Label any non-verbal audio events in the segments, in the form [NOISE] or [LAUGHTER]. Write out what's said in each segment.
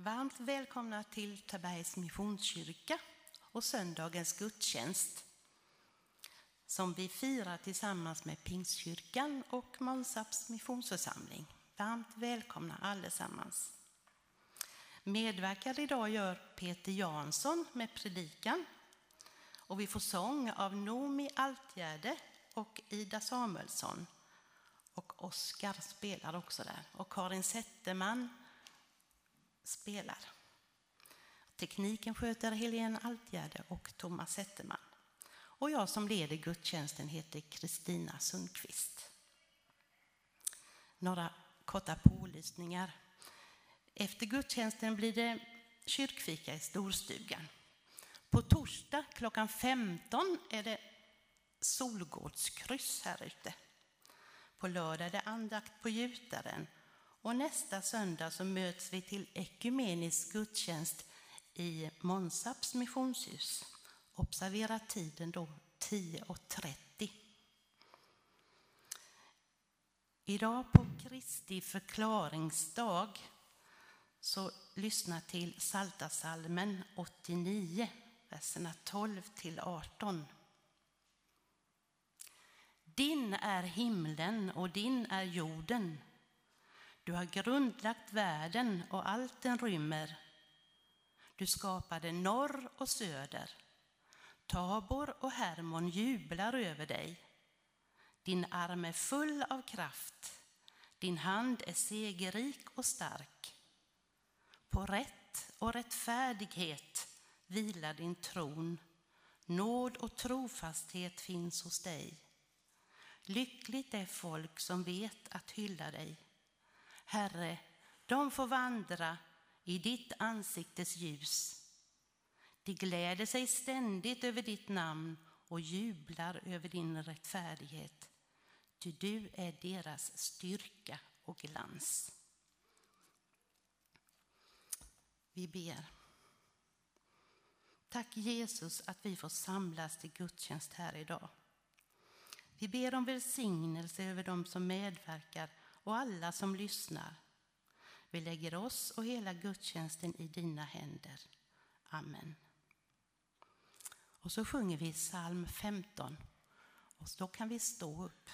Varmt välkomna till Tabergs Missionskyrka och söndagens gudstjänst som vi firar tillsammans med Pingstkyrkan och Månsarps missionsförsamling. Varmt välkomna allesammans. Medverkar idag gör Peter Jansson med predikan och vi får sång av Nomi Altgärde och Ida Samuelsson. Och Oskar spelar också där och Karin Zetterman spelar. Tekniken sköter Helene Altgärde och Thomas Zetterman. Och jag som leder gudstjänsten heter Kristina Sundqvist. Några korta pålysningar. Efter gudstjänsten blir det kyrkfika i storstugan. På torsdag klockan 15 är det Solgårdskryss här ute. På lördag är det andakt på Gjutaren och nästa söndag så möts vi till ekumenisk gudstjänst i Monsaps missionshus. Observera tiden då 10.30. Idag på Kristi förklaringsdag så lyssna till Saltasalmen 89, verserna 12 till 18. Din är himlen och din är jorden. Du har grundlagt världen och allt den rymmer. Du skapade norr och söder. Tabor och Hermon jublar över dig. Din arm är full av kraft. Din hand är segerrik och stark. På rätt och rättfärdighet vilar din tron. Nåd och trofasthet finns hos dig. Lyckligt är folk som vet att hylla dig. Herre, de får vandra i ditt ansiktes ljus. De gläder sig ständigt över ditt namn och jublar över din rättfärdighet. Ty du är deras styrka och glans. Vi ber. Tack Jesus att vi får samlas till gudstjänst här idag. Vi ber om välsignelse över dem som medverkar och alla som lyssnar. Vi lägger oss och hela gudstjänsten i dina händer. Amen. Och så sjunger vi psalm 15 och då kan vi stå upp.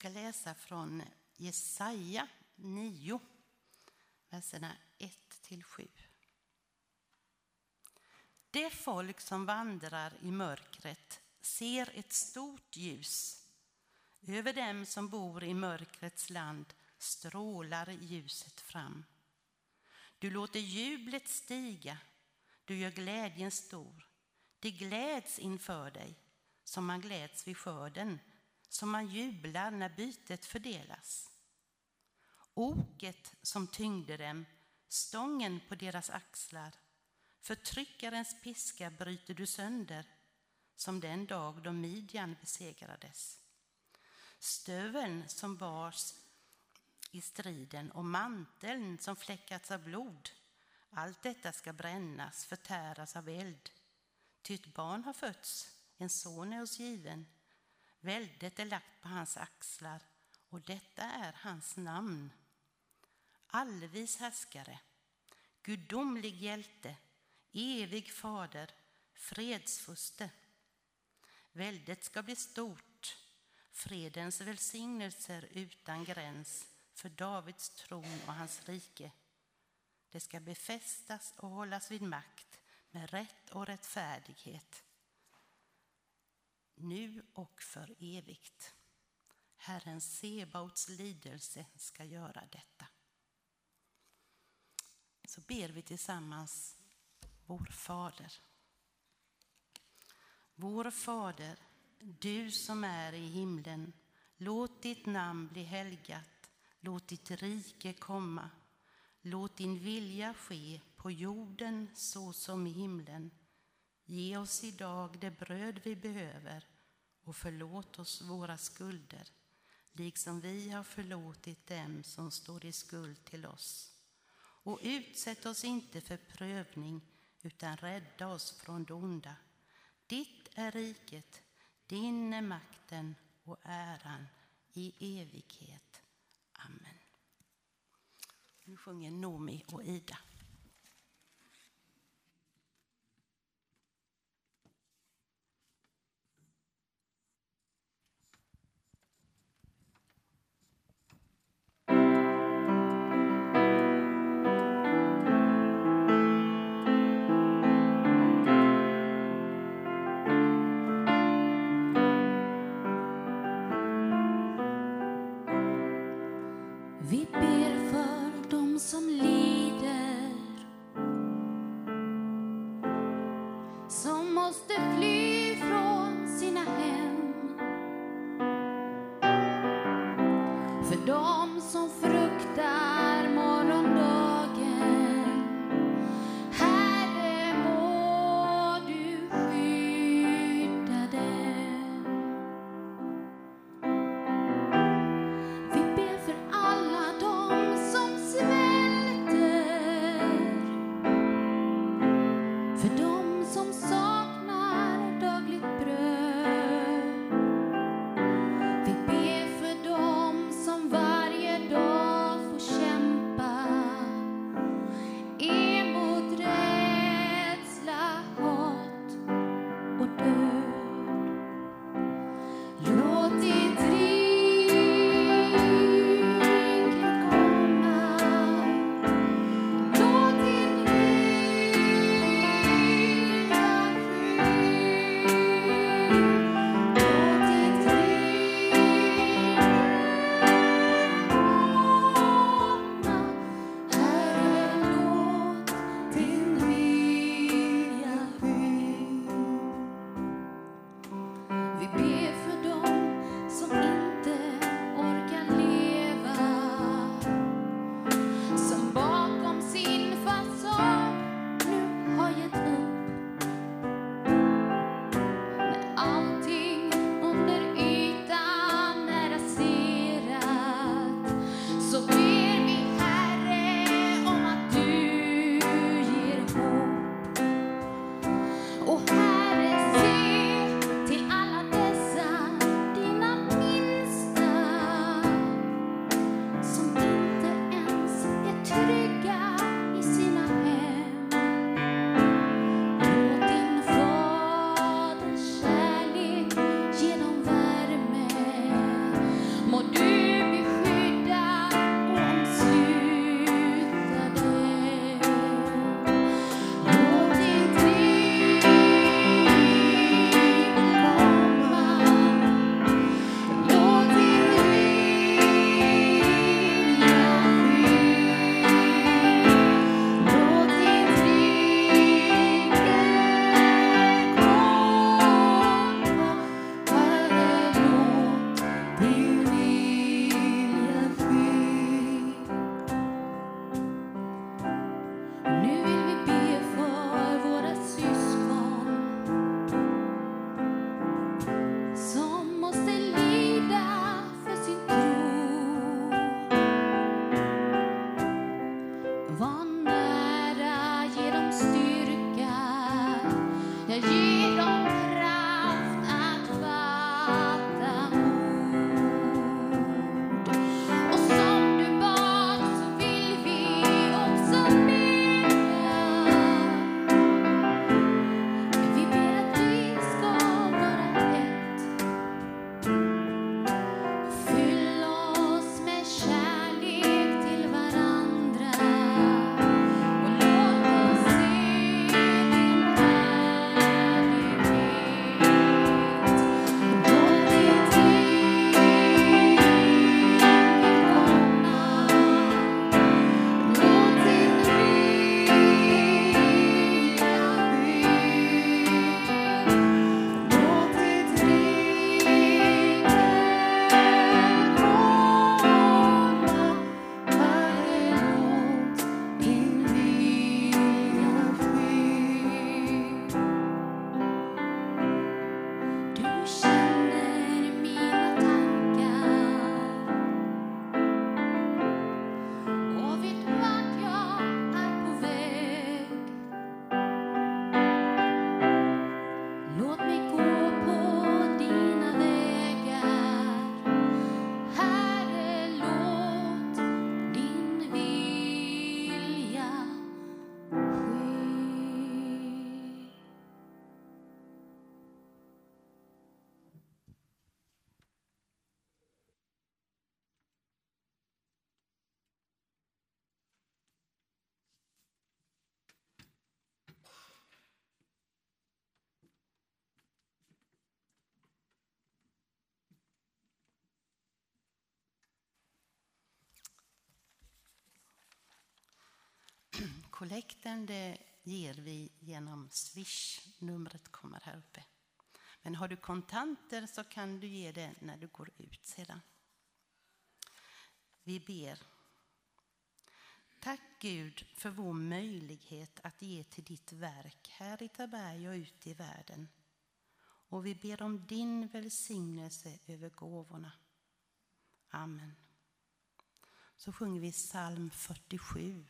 Ska läsa från Jesaja 9, verserna 1-7. Det folk som vandrar i mörkret ser ett stort ljus. Över dem som bor i mörkrets land strålar ljuset fram. Du låter jublet stiga, du gör glädjen stor. Det gläds inför dig som man gläds vid skörden, som man jublar när bytet fördelas. Oket som tyngde dem, stången på deras axlar, förtryckarens piska bryter du sönder, som den dag då Midjan besegrades. Stöveln som bars i striden och manteln som fläckats av blod, allt detta ska brännas, förtäras av eld. Ty ett barn har fötts, en son är oss given. Väldet är lagt på hans axlar och detta är hans namn. Allvis härskare, gudomlig hjälte, evig fader, fredsfuste. Väldet ska bli stort, fredens välsignelser utan gräns för Davids tron och hans rike. Det ska befästas och hållas vid makt med rätt och rättfärdighet nu och för evigt. Herren Sebaots lidelse ska göra detta. Så ber vi tillsammans vår Fader. Vår Fader, du som är i himlen. Låt ditt namn bli helgat. Låt ditt rike komma. Låt din vilja ske på jorden så som i himlen. Ge oss idag det bröd vi behöver och förlåt oss våra skulder, liksom vi har förlåtit dem som står i skuld till oss. Och utsätt oss inte för prövning, utan rädda oss från det onda. Ditt är riket, din är makten och äran i evighet. Amen. Nu sjunger Nomi och Ida. Kollekten det ger vi genom Swish. Numret kommer här uppe. Men har du kontanter så kan du ge det när du går ut sedan. Vi ber. Tack Gud för vår möjlighet att ge till ditt verk här i Taberg och ute i världen. Och vi ber om din välsignelse över gåvorna. Amen. Så sjunger vi psalm 47.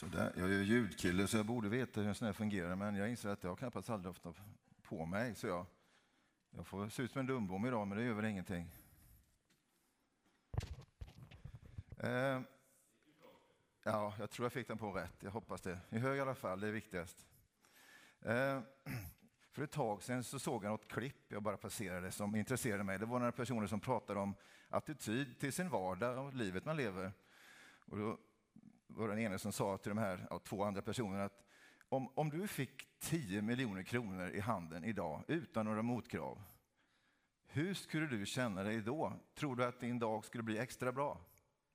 Så där. Jag är ljudkille så jag borde veta hur en sån här fungerar men jag inser att jag knappast aldrig haft på mig så jag, jag får se ut som en dumbom idag men det gör väl ingenting. Eh, ja, jag tror jag fick den på rätt. Jag hoppas det. I hög i alla fall, det är viktigast. Eh, för ett tag sedan så såg jag något klipp jag bara passerade som intresserade mig. Det var några personer som pratade om attityd till sin vardag och livet man lever. Och då var den ene som sa till de här ja, två andra personerna att om, om du fick 10 miljoner kronor i handen idag utan några motkrav, hur skulle du känna dig då? Tror du att din dag skulle bli extra bra?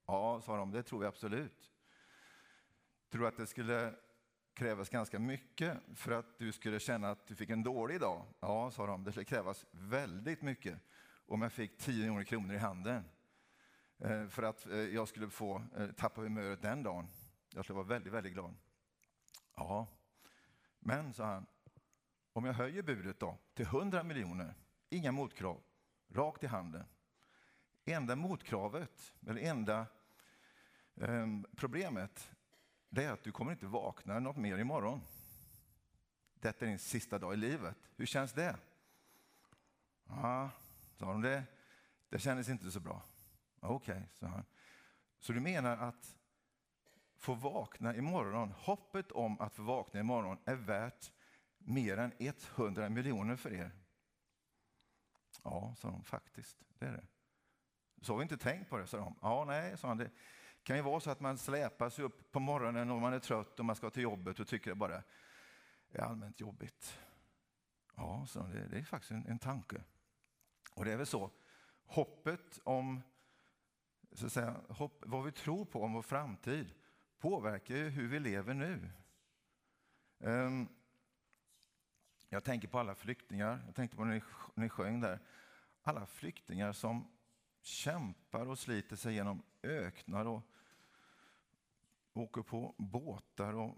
Ja, sa de, det tror jag absolut. Tror du att det skulle krävas ganska mycket för att du skulle känna att du fick en dålig dag? Ja, sa de, det skulle krävas väldigt mycket om jag fick 10 miljoner kronor i handen Eh, för att eh, jag skulle få eh, tappa humöret den dagen. Jag skulle vara väldigt, väldigt glad. Ja, men, sa han, om jag höjer budet då till 100 miljoner, inga motkrav, rakt i handen. Enda motkravet, eller enda eh, problemet, det är att du kommer inte vakna något mer imorgon. Detta är din sista dag i livet. Hur känns det? Ja, sa de det. Det kändes inte så bra. Okej, okay, sa han. Så du menar att få vakna imorgon, hoppet om att få vakna imorgon är värt mer än 100 miljoner för er? Ja, sa de, faktiskt, det är det. Så har vi inte tänkt på det, sa de. Ja, nej, sa han. Det kan ju vara så att man släpas upp på morgonen och man är trött och man ska till jobbet och tycker det bara är allmänt jobbigt. Ja, så det, det är faktiskt en, en tanke. Och det är väl så, hoppet om, så att säga, hopp, vad vi tror på om vår framtid påverkar ju hur vi lever nu. Um, jag tänker på alla flyktingar, jag tänkte på när ni, ni sjöng där, alla flyktingar som kämpar och sliter sig genom öknar och åker på båtar och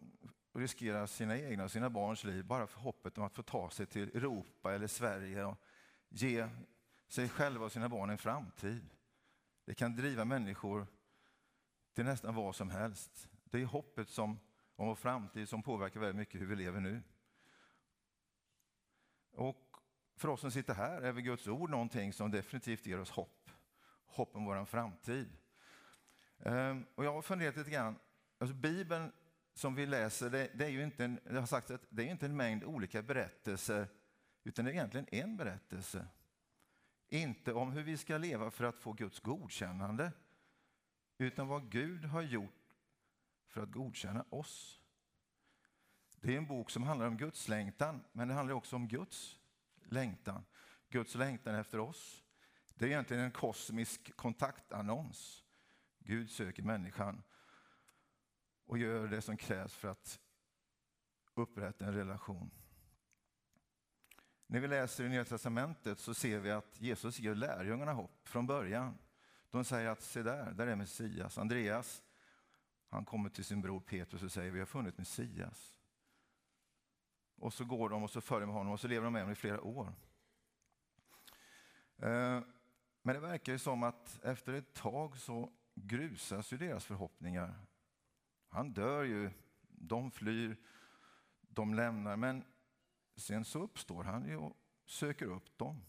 riskerar sina egna och sina barns liv bara för hoppet om att få ta sig till Europa eller Sverige och ge sig själva och sina barn en framtid. Det kan driva människor till nästan vad som helst. Det är hoppet som, om vår framtid som påverkar väldigt mycket hur vi lever nu. Och för oss som sitter här är väl Guds ord någonting som definitivt ger oss hopp. Hopp om vår framtid. Ehm, och jag har funderat lite grann, alltså Bibeln som vi läser, det, det är ju inte en, jag har sagt att det är inte en mängd olika berättelser, utan det är egentligen en berättelse. Inte om hur vi ska leva för att få Guds godkännande, utan vad Gud har gjort för att godkänna oss. Det är en bok som handlar om Guds längtan, men det handlar också om Guds längtan. Guds längtan efter oss. Det är egentligen en kosmisk kontaktannons. Gud söker människan och gör det som krävs för att upprätta en relation. När vi läser i Nya Testamentet så ser vi att Jesus ger lärjungarna hopp från början. De säger att se där, där är Messias. Andreas, han kommer till sin bror Petrus och säger vi har funnit Messias. Och så går de och så följer med honom och så lever de med honom i flera år. Eh, men det verkar ju som att efter ett tag så grusas ju deras förhoppningar. Han dör ju, de flyr, de lämnar, men sen så uppstår han ju och söker upp dem.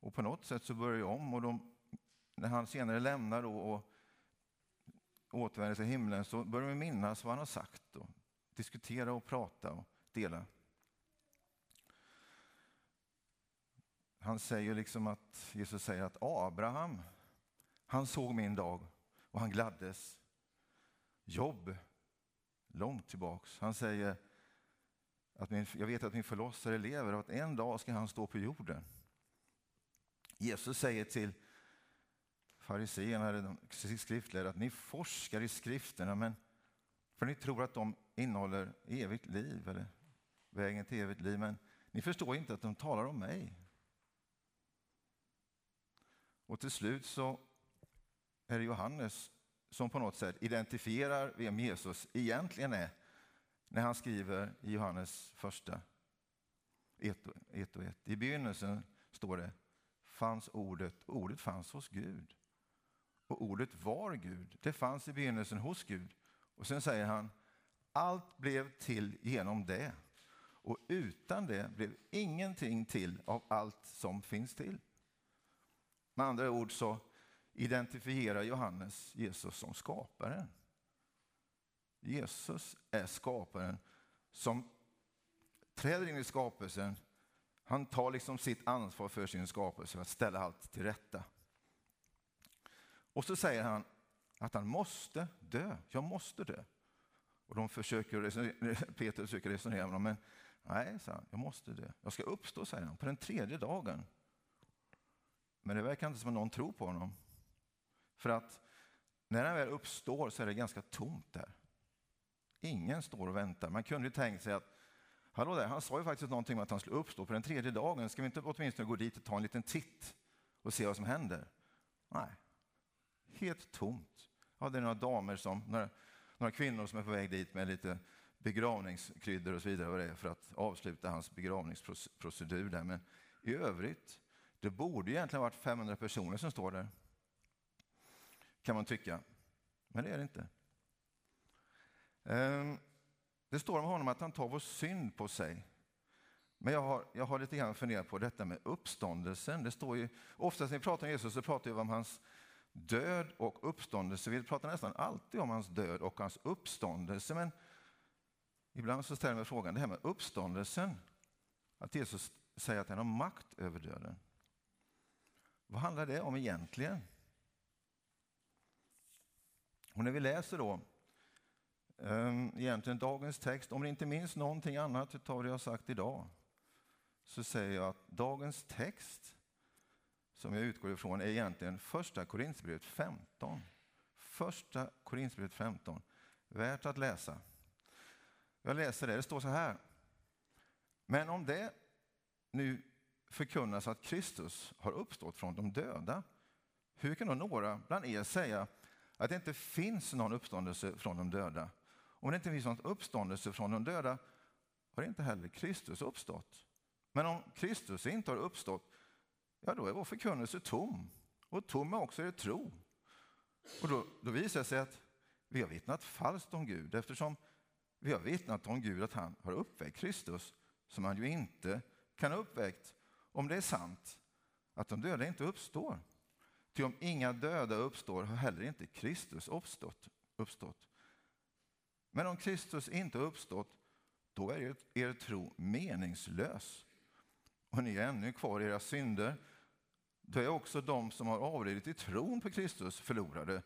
Och på något sätt så börjar om och de, när han senare lämnar och återvänder till himlen så börjar de minnas vad han har sagt och diskutera och prata och dela. Han säger liksom att Jesus säger att Abraham, han såg min dag och han gladdes. Jobb, långt tillbaks. Han säger att min, jag vet att min förlossare lever och att en dag ska han stå på jorden. Jesus säger till fariséerna, skriftlärare, att ni forskar i skrifterna men för ni tror att de innehåller evigt liv eller vägen till evigt liv, men ni förstår inte att de talar om mig. Och till slut så är det Johannes som på något sätt identifierar vem Jesus egentligen är när han skriver i Johannes första 1 och 1. I begynnelsen står det fanns ordet, ordet fanns hos Gud. Och ordet var Gud. Det fanns i begynnelsen hos Gud. Och sen säger han, allt blev till genom det. Och utan det blev ingenting till av allt som finns till. Med andra ord så identifierar Johannes Jesus som skaparen. Jesus är skaparen som träder in i skapelsen. Han tar liksom sitt ansvar för sin skapelse för att ställa allt till rätta. Och så säger han att han måste dö. Jag måste dö. Och de försöker [LAUGHS] Peter försöker resonera med honom, men nej, sa han, jag måste dö. Jag ska uppstå, säger han, på den tredje dagen. Men det verkar inte som att någon tror på honom. För att när han väl uppstår så är det ganska tomt där. Ingen står och väntar. Man kunde ju tänkt sig att Hallå där, han sa ju faktiskt någonting om att han skulle uppstå på den tredje dagen. Ska vi inte åtminstone gå dit och ta en liten titt och se vad som händer? Nej, helt tomt. Ja, det är några damer som, några, några kvinnor som är på väg dit med lite begravningskryddor och så vidare vad det är för att avsluta hans begravningsprocedur där. Men i övrigt, det borde egentligen varit 500 personer som står där. Kan man tycka. Men det är det inte. Ehm, det står om honom att han tar vår synd på sig. Men jag har, jag har lite grann funderat på detta med uppståndelsen. Det står ju, oftast när vi pratar om Jesus så pratar vi om hans död och uppståndelse. Vi pratar nästan alltid om hans död och hans uppståndelse. Men ibland så ställer jag mig frågan, det här med uppståndelsen, att Jesus säger att han har makt över döden. Vad handlar det om egentligen? Och när vi läser då Ehm, egentligen dagens text, om ni inte minns någonting annat av det jag sagt idag, så säger jag att dagens text som jag utgår ifrån är egentligen första Korinthierbrevet 15. Första Korinthierbrevet 15. Värt att läsa. Jag läser det, det står så här. Men om det nu förkunnas att Kristus har uppstått från de döda, hur kan då några bland er säga att det inte finns någon uppståndelse från de döda? Om det inte finns någon uppståndelse från de döda har inte heller Kristus uppstått. Men om Kristus inte har uppstått, ja då är vår förkunnelse tom. Och tom är också er tro. Och då, då visar det sig att vi har vittnat falskt om Gud eftersom vi har vittnat om Gud att han har uppväckt Kristus som han ju inte kan ha uppväckt om det är sant att de döda inte uppstår. Ty om inga döda uppstår har heller inte Kristus uppstått. uppstått. Men om Kristus inte har uppstått, då är er tro meningslös och ni är ännu kvar i era synder, då är också de som har avlidit i tron på Kristus förlorade.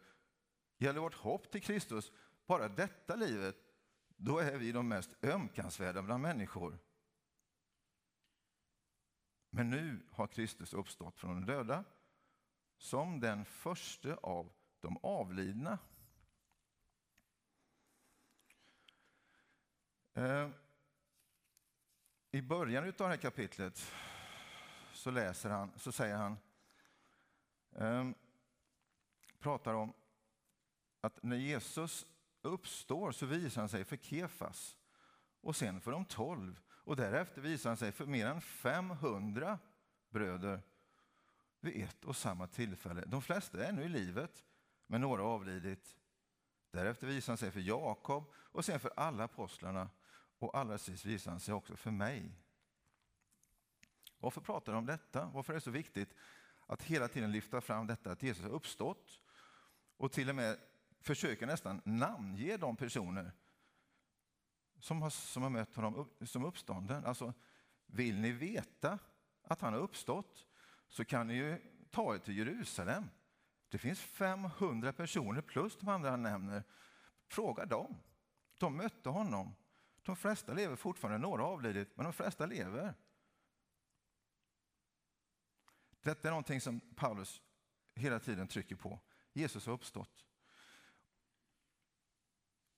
Gäller vårt hopp till Kristus bara detta livet, då är vi de mest ömkansvärda bland människor. Men nu har Kristus uppstått från de döda som den första av de avlidna. Eh, i början av det här kapitlet så, läser han, så säger han, ehm, pratar om att när Jesus uppstår så visar han sig för Kefas och sen för de tolv och därefter visar han sig för mer än 500 bröder vid ett och samma tillfälle. De flesta är ännu i livet, men några har avlidit. Därefter visar han sig för Jakob och sen för alla apostlarna och allra sist visar han sig också för mig. Varför pratar de om detta? Varför är det så viktigt att hela tiden lyfta fram detta att Jesus har uppstått och till och med försöker nästan namnge de personer som har, som har mött honom som uppstånden. Alltså, vill ni veta att han har uppstått så kan ni ju ta er till Jerusalem. Det finns 500 personer plus de andra han nämner. Fråga dem. De mötte honom. De flesta lever fortfarande, några har avlidit, men de flesta lever. Detta är någonting som Paulus hela tiden trycker på. Jesus har uppstått.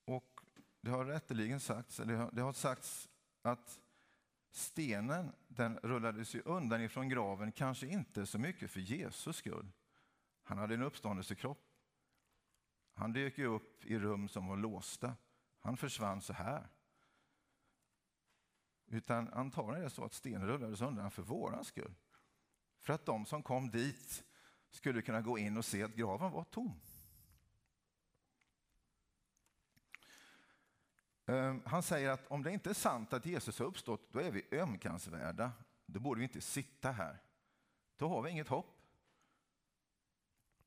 Och det har rätteligen sagts, eller det har sagts att stenen den rullades ju undan ifrån graven, kanske inte så mycket för Jesus skull. Han hade en uppståndelsekropp. Han dök ju upp i rum som var låsta. Han försvann så här. Utan antagligen är det så att stenen rullades undan för våran skull. För att de som kom dit skulle kunna gå in och se att graven var tom. Ehm, han säger att om det inte är sant att Jesus har uppstått, då är vi ömkansvärda. Då borde vi inte sitta här. Då har vi inget hopp.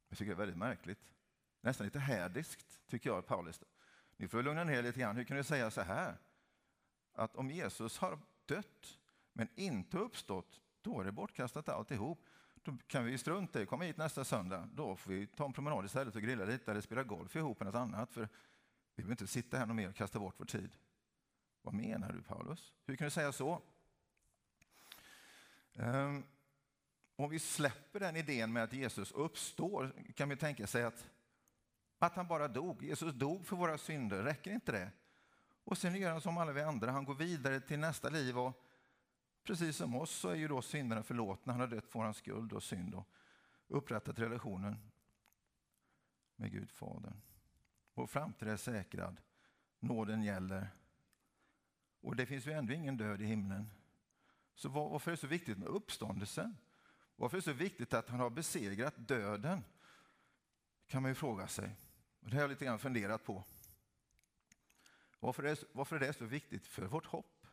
Jag tycker det är väldigt märkligt. Nästan lite hädiskt, tycker jag, Paulus. Ni får lugna ner er lite grann. Hur kan du säga så här? Att om Jesus har dött men inte uppstått, då är det bortkastat alltihop. Då kan vi strunta i att komma hit nästa söndag. Då får vi ta en promenad istället och grilla lite eller spela golf ihop eller något annat. För vi vill inte sitta här mer och kasta bort vår tid. Vad menar du Paulus? Hur kan du säga så? Um, om vi släpper den idén med att Jesus uppstår kan vi tänka sig att Att han bara dog. Jesus dog för våra synder, räcker inte det? Och sen gör han som alla vi andra, han går vidare till nästa liv och precis som oss så är ju då synderna förlåtna. Han har dött för vår skuld och synd och upprättat relationen med Gud Fadern. Vår framtid är säkrad. Nåden gäller. Och det finns ju ändå ingen död i himlen. Så varför är det så viktigt med uppståndelsen? Varför är det så viktigt att han har besegrat döden? kan man ju fråga sig. Det har jag lite grann funderat på. Varför är, varför är det så viktigt för vårt hopp?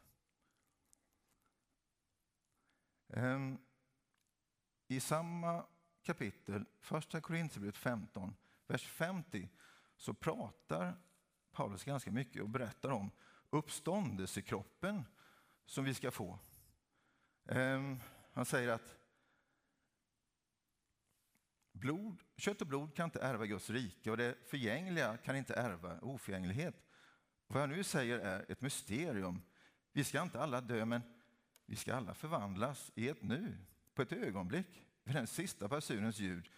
Ehm, I samma kapitel, första Korinthierbrevet 15, vers 50, så pratar Paulus ganska mycket och berättar om uppståndelsekroppen som vi ska få. Ehm, han säger att blod, kött och blod kan inte ärva Guds rike och det förgängliga kan inte ärva oförgänglighet. Vad jag nu säger är ett mysterium. Vi ska inte alla dö, men vi ska alla förvandlas i ett nu, på ett ögonblick, vid den sista basunens ljud.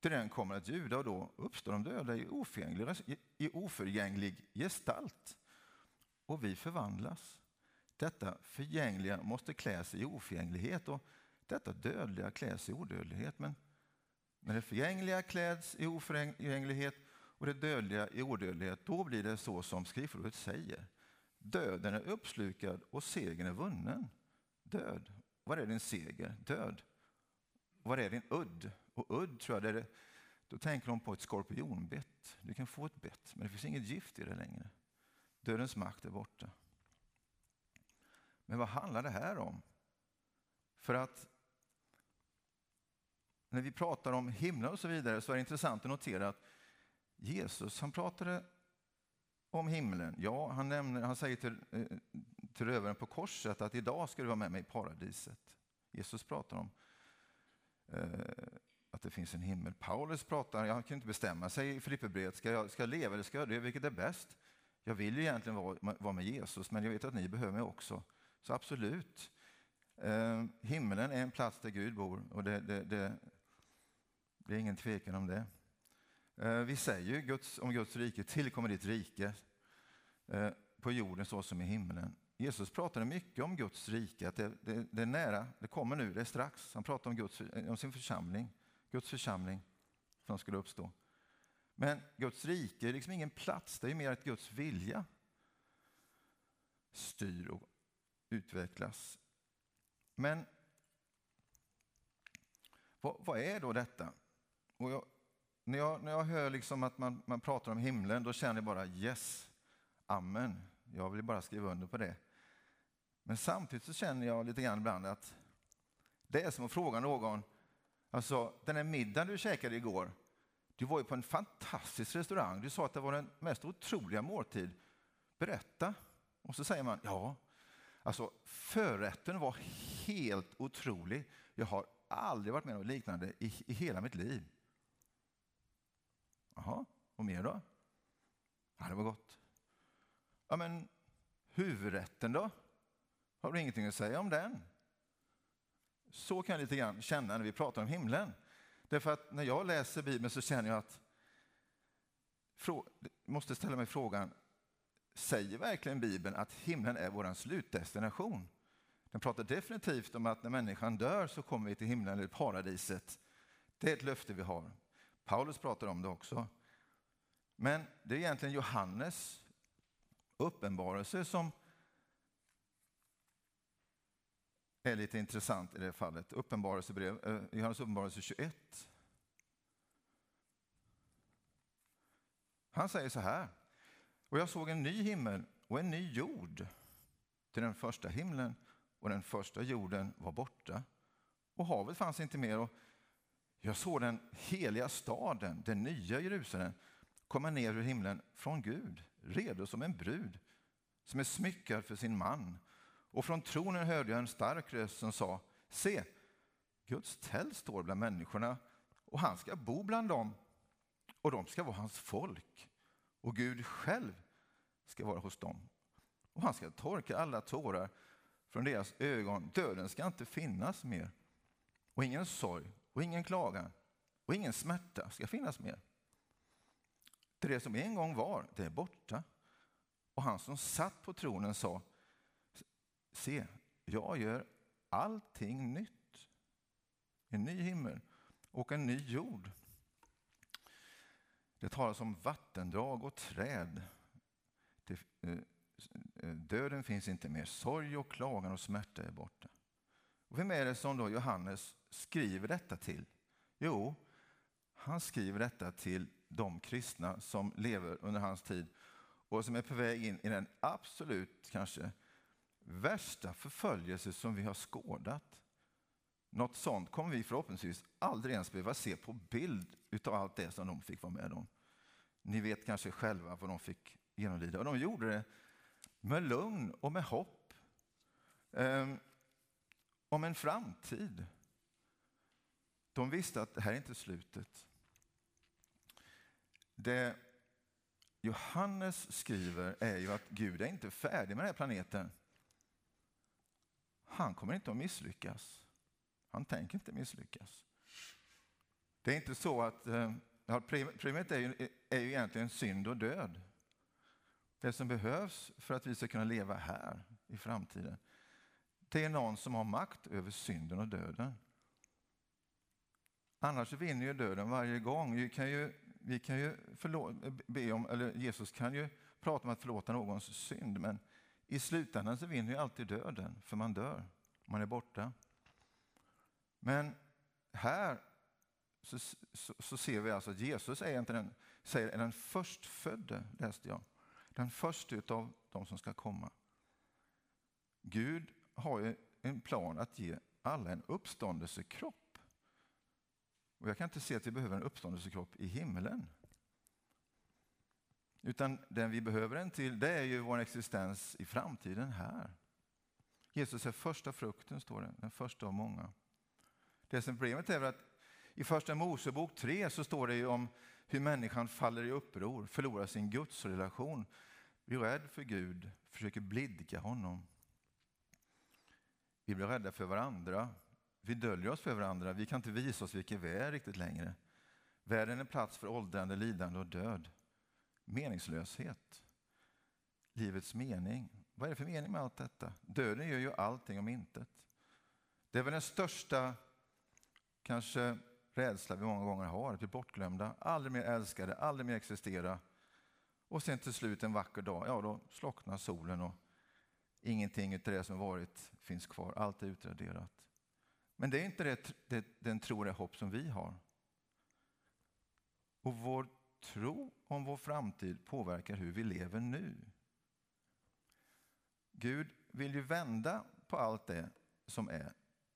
Till den kommer att ljuda och då uppstår de döda i oförgänglig, i oförgänglig gestalt. Och vi förvandlas. Detta förgängliga måste klä sig i oförgänglighet och detta dödliga kläs i odödlighet. Men när det förgängliga kläds i oförgänglighet och det dödliga i odödlighet, då blir det så som skriftordet säger. Döden är uppslukad och segern är vunnen. Död, var är din seger? Död. Var är din udd? Och udd tror jag, det är, då tänker de på ett skorpionbett. Du kan få ett bett, men det finns inget gift i det längre. Dödens makt är borta. Men vad handlar det här om? För att när vi pratar om himlen och så vidare så är det intressant att notera att Jesus han pratade om himlen. Ja, han, nämner, han säger till, eh, till rövaren på korset att idag ska du vara med mig i paradiset. Jesus pratar om eh, att det finns en himmel. Paulus pratar, jag kan inte bestämma sig i Filipperbrevet, ska jag, ska jag leva eller ska jag dö? Vilket är bäst? Jag vill ju egentligen vara, vara med Jesus, men jag vet att ni behöver mig också. Så absolut. Eh, himlen är en plats där Gud bor och det, det, det, det är ingen tvekan om det. Eh, vi säger ju Guds, om Guds rike, tillkommer ditt rike eh, på jorden så som i himlen. Jesus pratade mycket om Guds rike, att det, det, det, är nära, det kommer nu, det är strax. Han pratade om, Guds, om sin församling, Guds församling som skulle uppstå. Men Guds rike är liksom ingen plats, det är mer att Guds vilja styr och utvecklas. Men vad, vad är då detta? Och jag, när, jag, när jag hör liksom att man, man pratar om himlen, då känner jag bara yes, amen. Jag vill bara skriva under på det. Men samtidigt så känner jag lite grann ibland att det är som att fråga någon, alltså den här middagen du käkade igår, du var ju på en fantastisk restaurang, du sa att det var den mest otroliga måltid. Berätta. Och så säger man, ja, alltså förrätten var helt otrolig. Jag har aldrig varit med om liknande i, i hela mitt liv. Och mer då? Ja, det var gott. Ja, men huvudrätten då? Har du ingenting att säga om den? Så kan jag lite grann känna när vi pratar om himlen. Därför att när jag läser Bibeln så känner jag att jag måste ställa mig frågan, säger verkligen Bibeln att himlen är vår slutdestination? Den pratar definitivt om att när människan dör så kommer vi till himlen eller paradiset. Det är ett löfte vi har. Paulus pratar om det också. Men det är egentligen Johannes uppenbarelse som är lite intressant i det fallet. Uppenbarelsebrev, eh, Johannes uppenbarelse 21. Han säger så här. Och jag såg en ny himmel och en ny jord. Till den första himlen och den första jorden var borta. Och havet fanns inte mer. Och jag såg den heliga staden, den nya Jerusalem, komma ner ur himlen från Gud, redo som en brud som är smyckad för sin man. Och från tronen hörde jag en stark röst som sa, se, Guds tält står bland människorna och han ska bo bland dem och de ska vara hans folk och Gud själv ska vara hos dem. Och han ska torka alla tårar från deras ögon. Döden ska inte finnas mer och ingen sorg och ingen klagan och ingen smärta ska finnas mer. För det som en gång var, det är borta. Och han som satt på tronen sa, se, jag gör allting nytt. En ny himmel och en ny jord. Det talas om vattendrag och träd. Det, eh, eh, döden finns inte mer, sorg och klagan och smärta är borta. Och vem är det som då Johannes skriver detta till? Jo, han skriver detta till de kristna som lever under hans tid och som är på väg in i den absolut kanske värsta förföljelse som vi har skådat. Något sånt kommer vi förhoppningsvis aldrig ens behöva se på bild utav allt det som de fick vara med om. Ni vet kanske själva vad de fick genomlida. Och de gjorde det med lugn och med hopp. Eh, om en framtid. De visste att det här är inte slutet. Det Johannes skriver är ju att Gud är inte färdig med den här planeten. Han kommer inte att misslyckas. Han tänker inte misslyckas. Det är inte så att eh, ja, primet är ju, är ju egentligen synd och död. Det som behövs för att vi ska kunna leva här i framtiden, det är någon som har makt över synden och döden. Annars vinner ju döden varje gång. Vi kan ju, vi kan ju be om, eller Jesus kan ju prata om att förlåta någons synd, men i slutändan så vinner ju alltid döden, för man dör, man är borta. Men här så, så, så ser vi alltså att Jesus är inte den, säger, är den förstfödde, läste jag. Den första av de som ska komma. Gud har ju en plan att ge alla en uppståndelsekropp. Och jag kan inte se att vi behöver en uppståndelsekropp i himlen. Utan den vi behöver den till, det är ju vår existens i framtiden här. Jesus är första frukten, står det, den första av många. Det som problemet är att i Första Mosebok 3 så står det ju om hur människan faller i uppror, förlorar sin gudsrelation, blir rädd för Gud, försöker blidka honom. Vi blir rädda för varandra, vi döljer oss för varandra, vi kan inte visa oss vilka vi är riktigt längre. Världen är plats för åldrande, lidande och död. Meningslöshet. Livets mening. Vad är det för mening med allt detta? Döden gör ju allting om intet. Det är väl den största kanske rädsla vi många gånger har, att bli bortglömda, aldrig mer älskade, aldrig mer existera. Och sen till slut en vacker dag, ja då slocknar solen och ingenting av det som varit finns kvar, allt är utraderat. Men det är inte det, det, den tro och det hopp som vi har. Och vår tro om vår framtid påverkar hur vi lever nu. Gud vill ju vända på allt det som är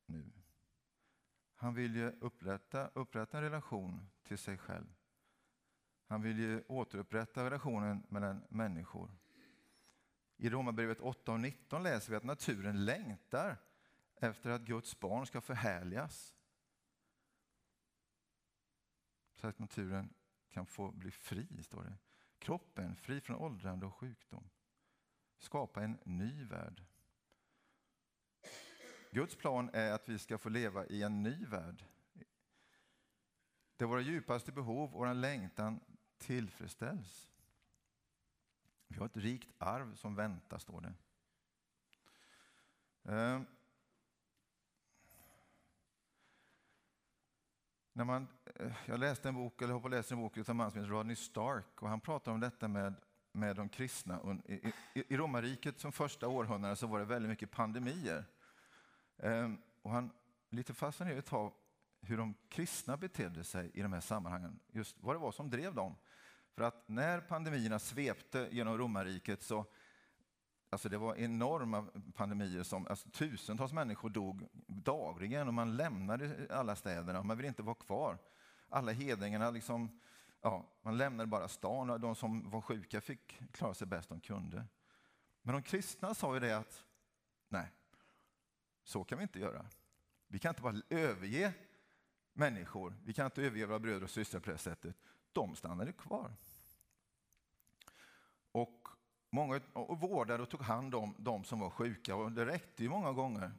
nu. Han vill ju upprätta, upprätta en relation till sig själv. Han vill ju återupprätta relationen mellan människor. I Romarbrevet 8 och 19 läser vi att naturen längtar efter att Guds barn ska förhärligas. Så att naturen kan få bli fri, står det. Kroppen fri från åldrande och sjukdom. Skapa en ny värld. Guds plan är att vi ska få leva i en ny värld. Där våra djupaste behov och vår längtan tillfredsställs. Vi har ett rikt arv som väntar, står det. Ehm, när man, eh, jag läste en bok, eller har läst en bok av en man som heter Rodney Stark och han pratar om detta med, med de kristna. I, i, i romarriket som första århundrade så var det väldigt mycket pandemier. Ehm, och han lite fascinerad av hur de kristna betedde sig i de här sammanhangen, just vad det var som drev dem. För att när pandemierna svepte genom romarriket så Alltså det var enorma pandemier, som, alltså tusentals människor dog dagligen och man lämnade alla städerna, man ville inte vara kvar. Alla hedningarna, liksom, ja, man lämnade bara stan och de som var sjuka fick klara sig bäst de kunde. Men de kristna sa ju det att nej, så kan vi inte göra. Vi kan inte bara överge människor. Vi kan inte överge våra bröder och systrar på det sättet. De stannade kvar. Och många och vårdade och tog hand om de som var sjuka. Och det räckte ju många gånger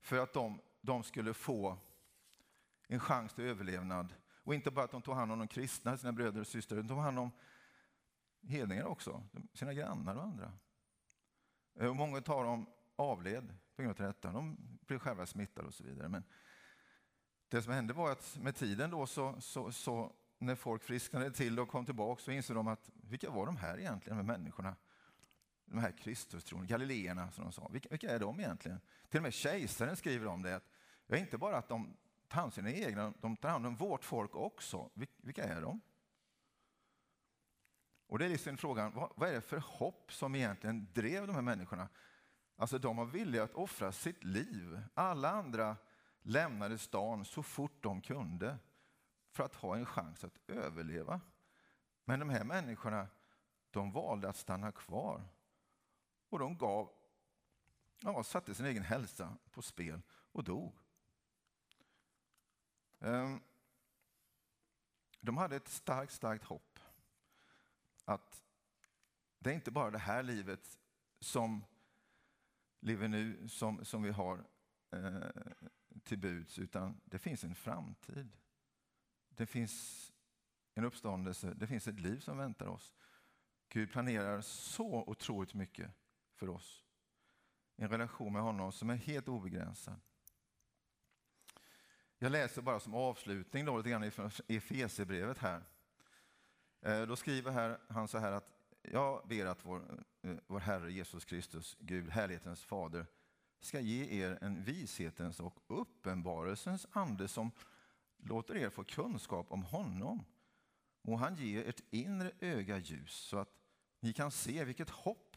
för att de, de skulle få en chans till överlevnad. Och inte bara att de tog hand om de kristna, sina bröder och systrar, utan de tog hand om hedningar också, sina grannar och andra. Och många av dem avled på grund av detta. De blev själva smittade och så vidare. Men det som hände var att med tiden då så, så, så när folk frisknade till och kom tillbaka så insåg de att vilka var de här egentligen, de här människorna? De här Kristustron, galileerna som de sa. Vilka, vilka, är de egentligen? Till och med kejsaren skriver om det. Att, ja, inte bara att de tar hand om sina egna, de tar hand om vårt folk också. Vilka är de? Och det är liksom frågan, vad, vad är det för hopp som egentligen drev de här människorna? Alltså de var villiga att offra sitt liv. Alla andra lämnade stan så fort de kunde för att ha en chans att överleva. Men de här människorna, de valde att stanna kvar. Och de gav, ja, satte sin egen hälsa på spel och dog. Ehm, de hade ett starkt, starkt hopp att det är inte bara det här livet som lever nu som, som vi har eh, till buds, utan det finns en framtid. Det finns en uppståndelse, det finns ett liv som väntar oss. Gud planerar så otroligt mycket för oss. En relation med honom som är helt obegränsad. Jag läser bara som avslutning då, lite grann ifrån Efesierbrevet här. Eh, då skriver här, han så här att jag ber att vår, eh, vår Herre Jesus Kristus, Gud, härlighetens fader, ska ge er en vishetens och uppenbarelsens ande som låter er få kunskap om honom. Må han ge ert inre öga ljus så att ni kan se vilket hopp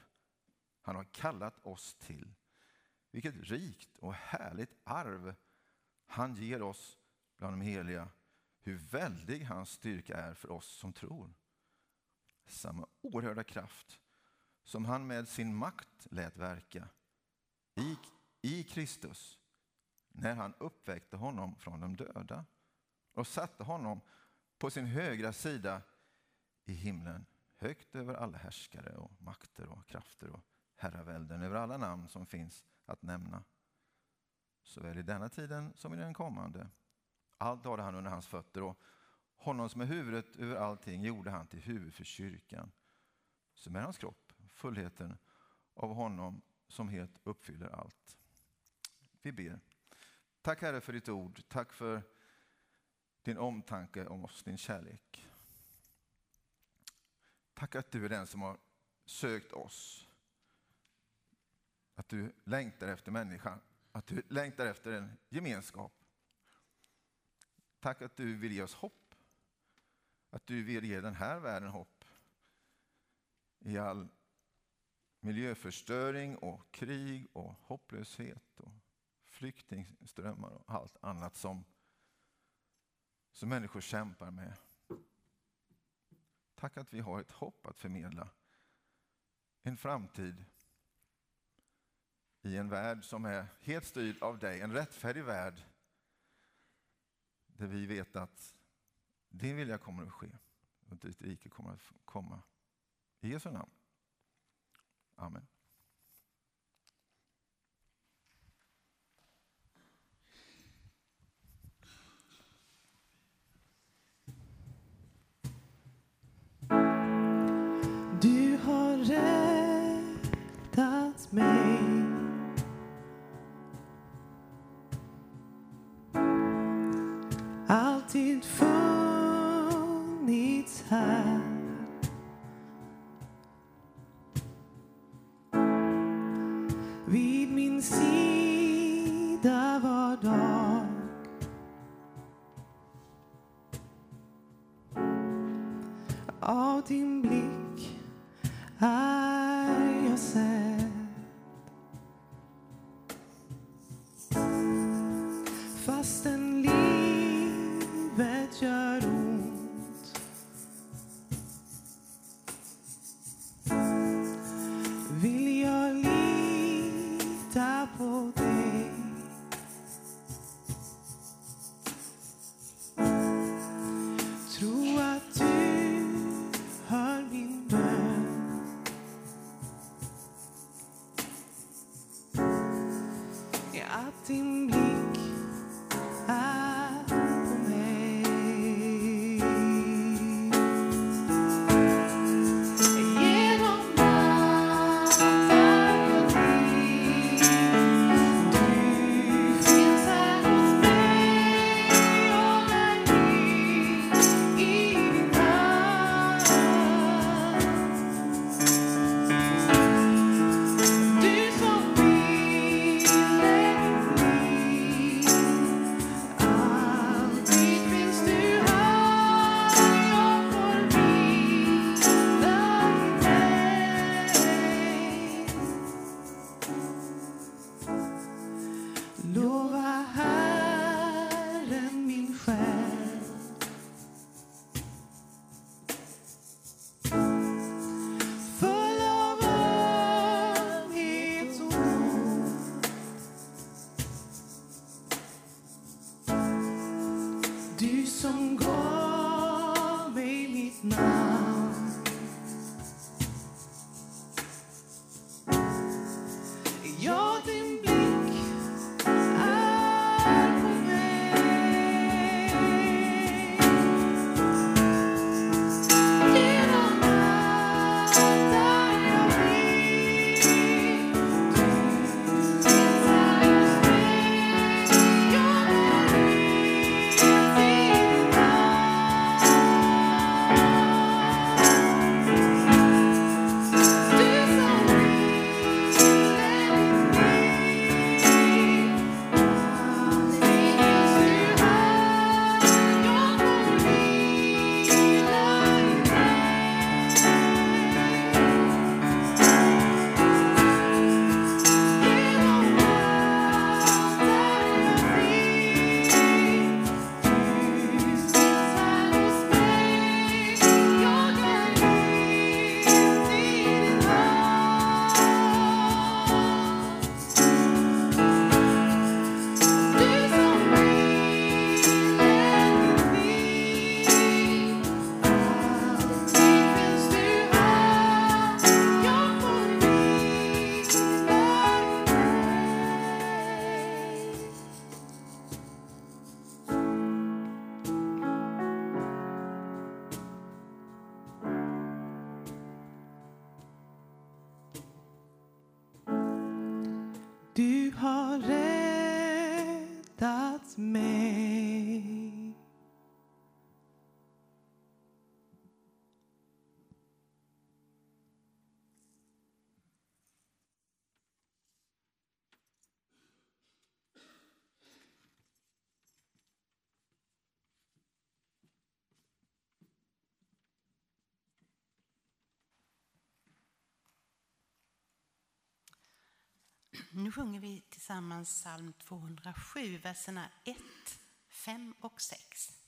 han har kallat oss till. Vilket rikt och härligt arv han ger oss bland de heliga. Hur väldig hans styrka är för oss som tror. Samma oerhörda kraft som han med sin makt lät verka i, i Kristus när han uppväckte honom från de döda och satte honom på sin högra sida i himlen, högt över alla härskare och makter och krafter och herravälden, över alla namn som finns att nämna. Såväl i denna tiden som i den kommande. Allt hade han under hans fötter och honom som är huvudet över allting gjorde han till huvud för kyrkan, som är hans kropp, fullheten av honom som helt uppfyller allt. Vi ber. Tack Herre för ditt ord. Tack för din omtanke om oss, din kärlek. Tack att du är den som har sökt oss. Att du längtar efter människan, att du längtar efter en gemenskap. Tack att du vill ge oss hopp. Att du vill ge den här världen hopp. I all miljöförstöring och krig och hopplöshet och flyktingströmmar och allt annat som som människor kämpar med. Tack att vi har ett hopp att förmedla. En framtid i en värld som är helt styrd av dig, en rättfärdig värld där vi vet att din vilja kommer att ske och ditt rike kommer att komma. I Jesu namn. Amen. Du har räddat mig Alltid funnits här. Vid min sida var dag. Av din Att din blick Nu sjunger vi tillsammans psalm 207, verserna 1, 5 och 6.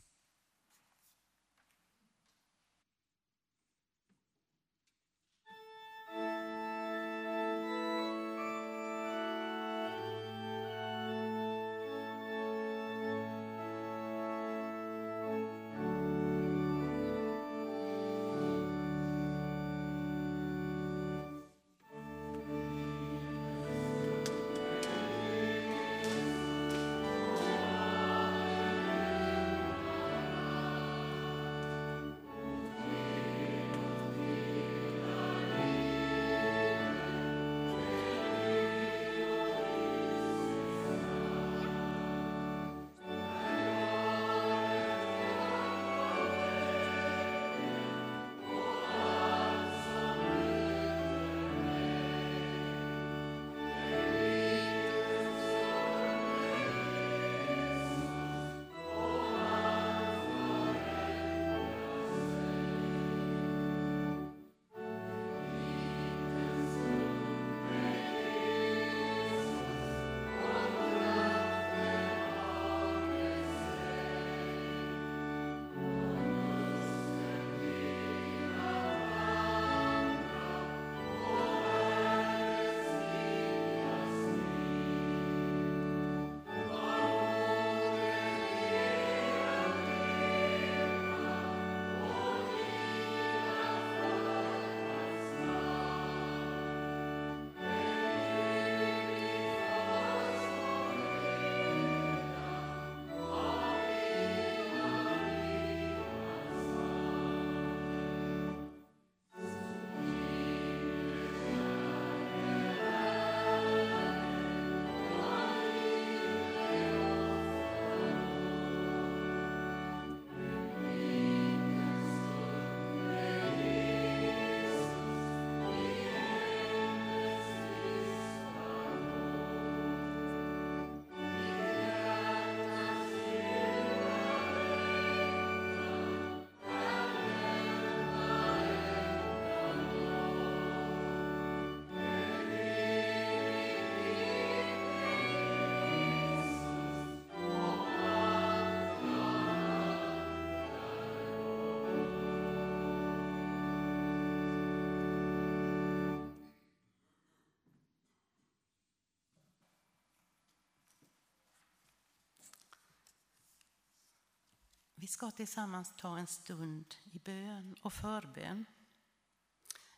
Vi ska tillsammans ta en stund i bön och förbön.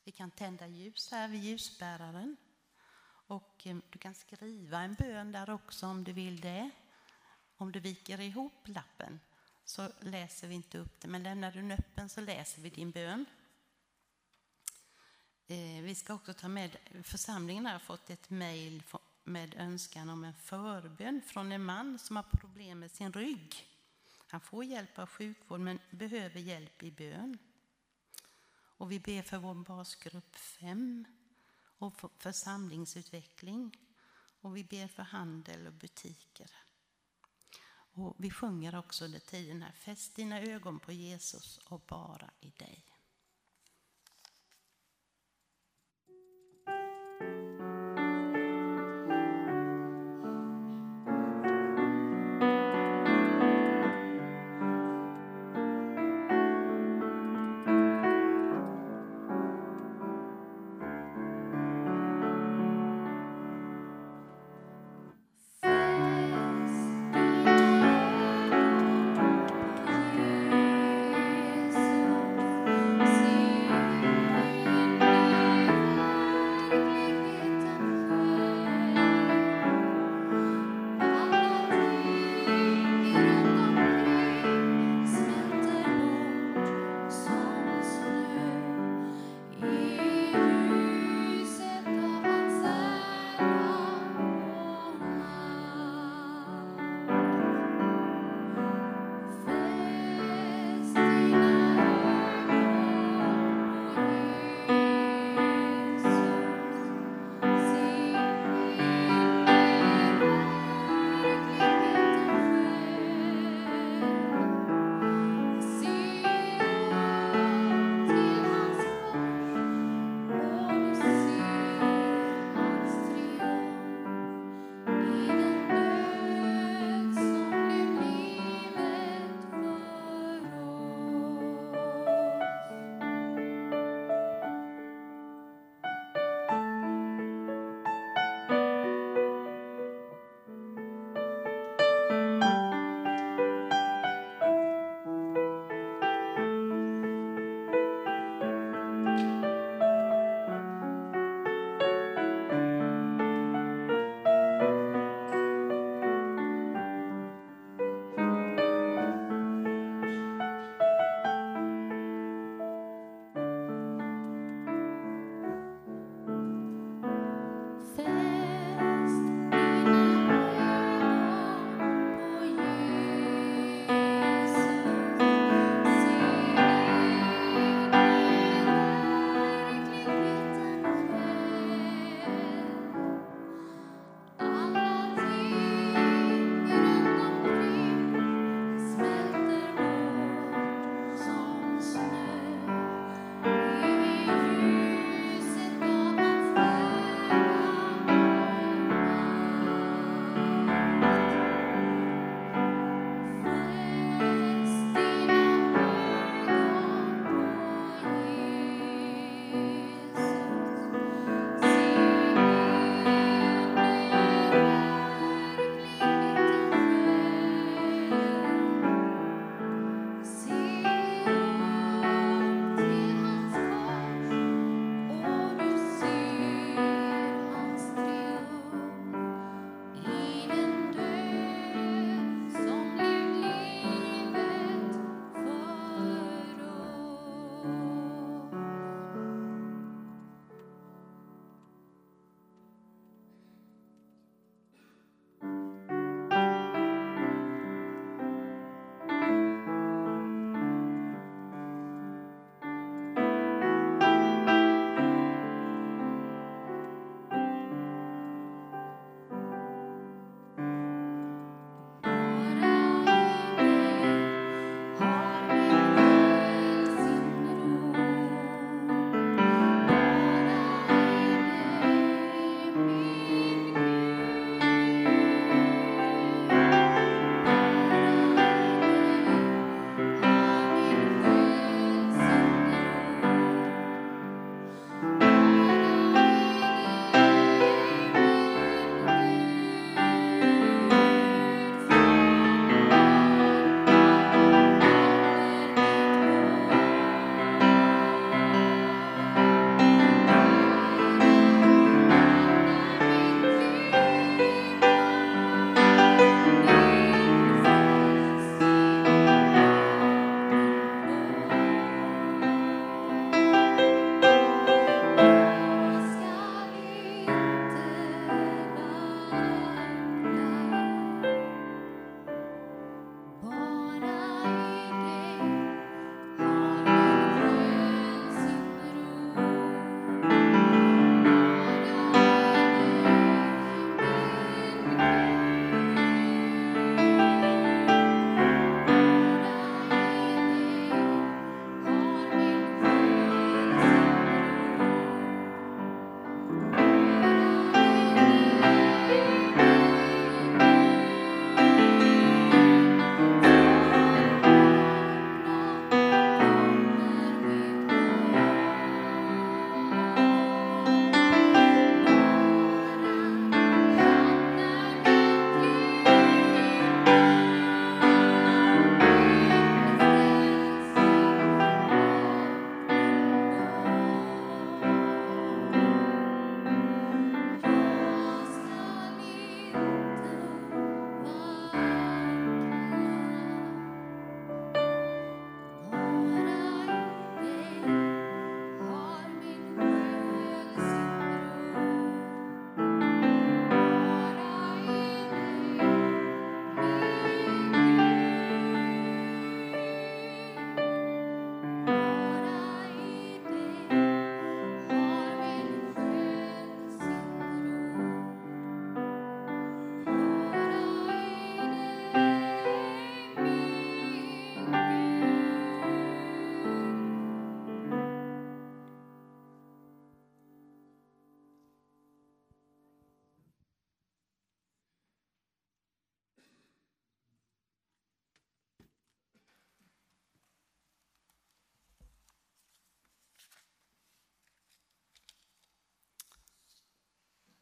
Vi kan tända ljus här vid ljusbäraren. Och eh, du kan skriva en bön där också om du vill det. Om du viker ihop lappen så läser vi inte upp det, men lämnar du den öppen så läser vi din bön. Eh, vi ska också ta med, församlingen har fått ett mejl med önskan om en förbön från en man som har problem med sin rygg. Han får hjälp av sjukvård men behöver hjälp i bön. Och vi ber för vår basgrupp 5 och för församlingsutveckling. Och vi ber för handel och butiker. Och vi sjunger också under tiden här, fäst dina ögon på Jesus och bara i dig.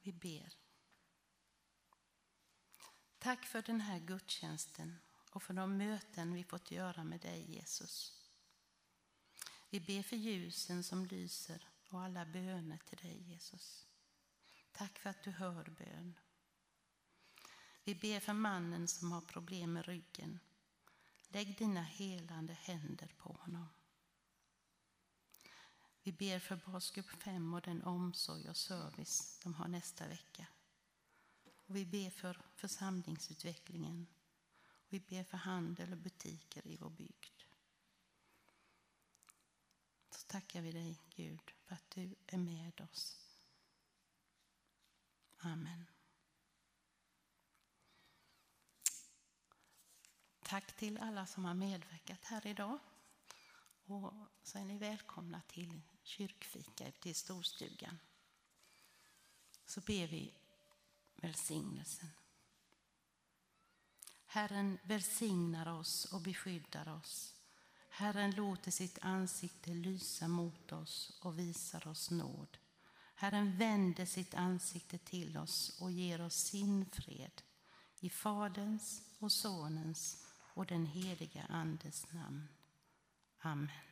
Vi ber. Tack för den här gudstjänsten och för de möten vi fått göra med dig Jesus. Vi ber för ljusen som lyser och alla böner till dig Jesus. Tack för att du hör bön. Vi ber för mannen som har problem med ryggen. Lägg dina helande händer på honom. Vi ber för basgrupp 5 och den omsorg och service de har nästa vecka. Och vi ber för församlingsutvecklingen. Och vi ber för handel och butiker i vår bygd. Så tackar vi dig Gud för att du är med oss. Amen. Tack till alla som har medverkat här idag. Och så är ni välkomna till kyrkfika ute i storstugan. Så ber vi välsignelsen. Herren välsignar oss och beskyddar oss. Herren låter sitt ansikte lysa mot oss och visar oss nåd. Herren vänder sitt ansikte till oss och ger oss sin fred. I Faderns och Sonens och den heliga Andes namn. Amen.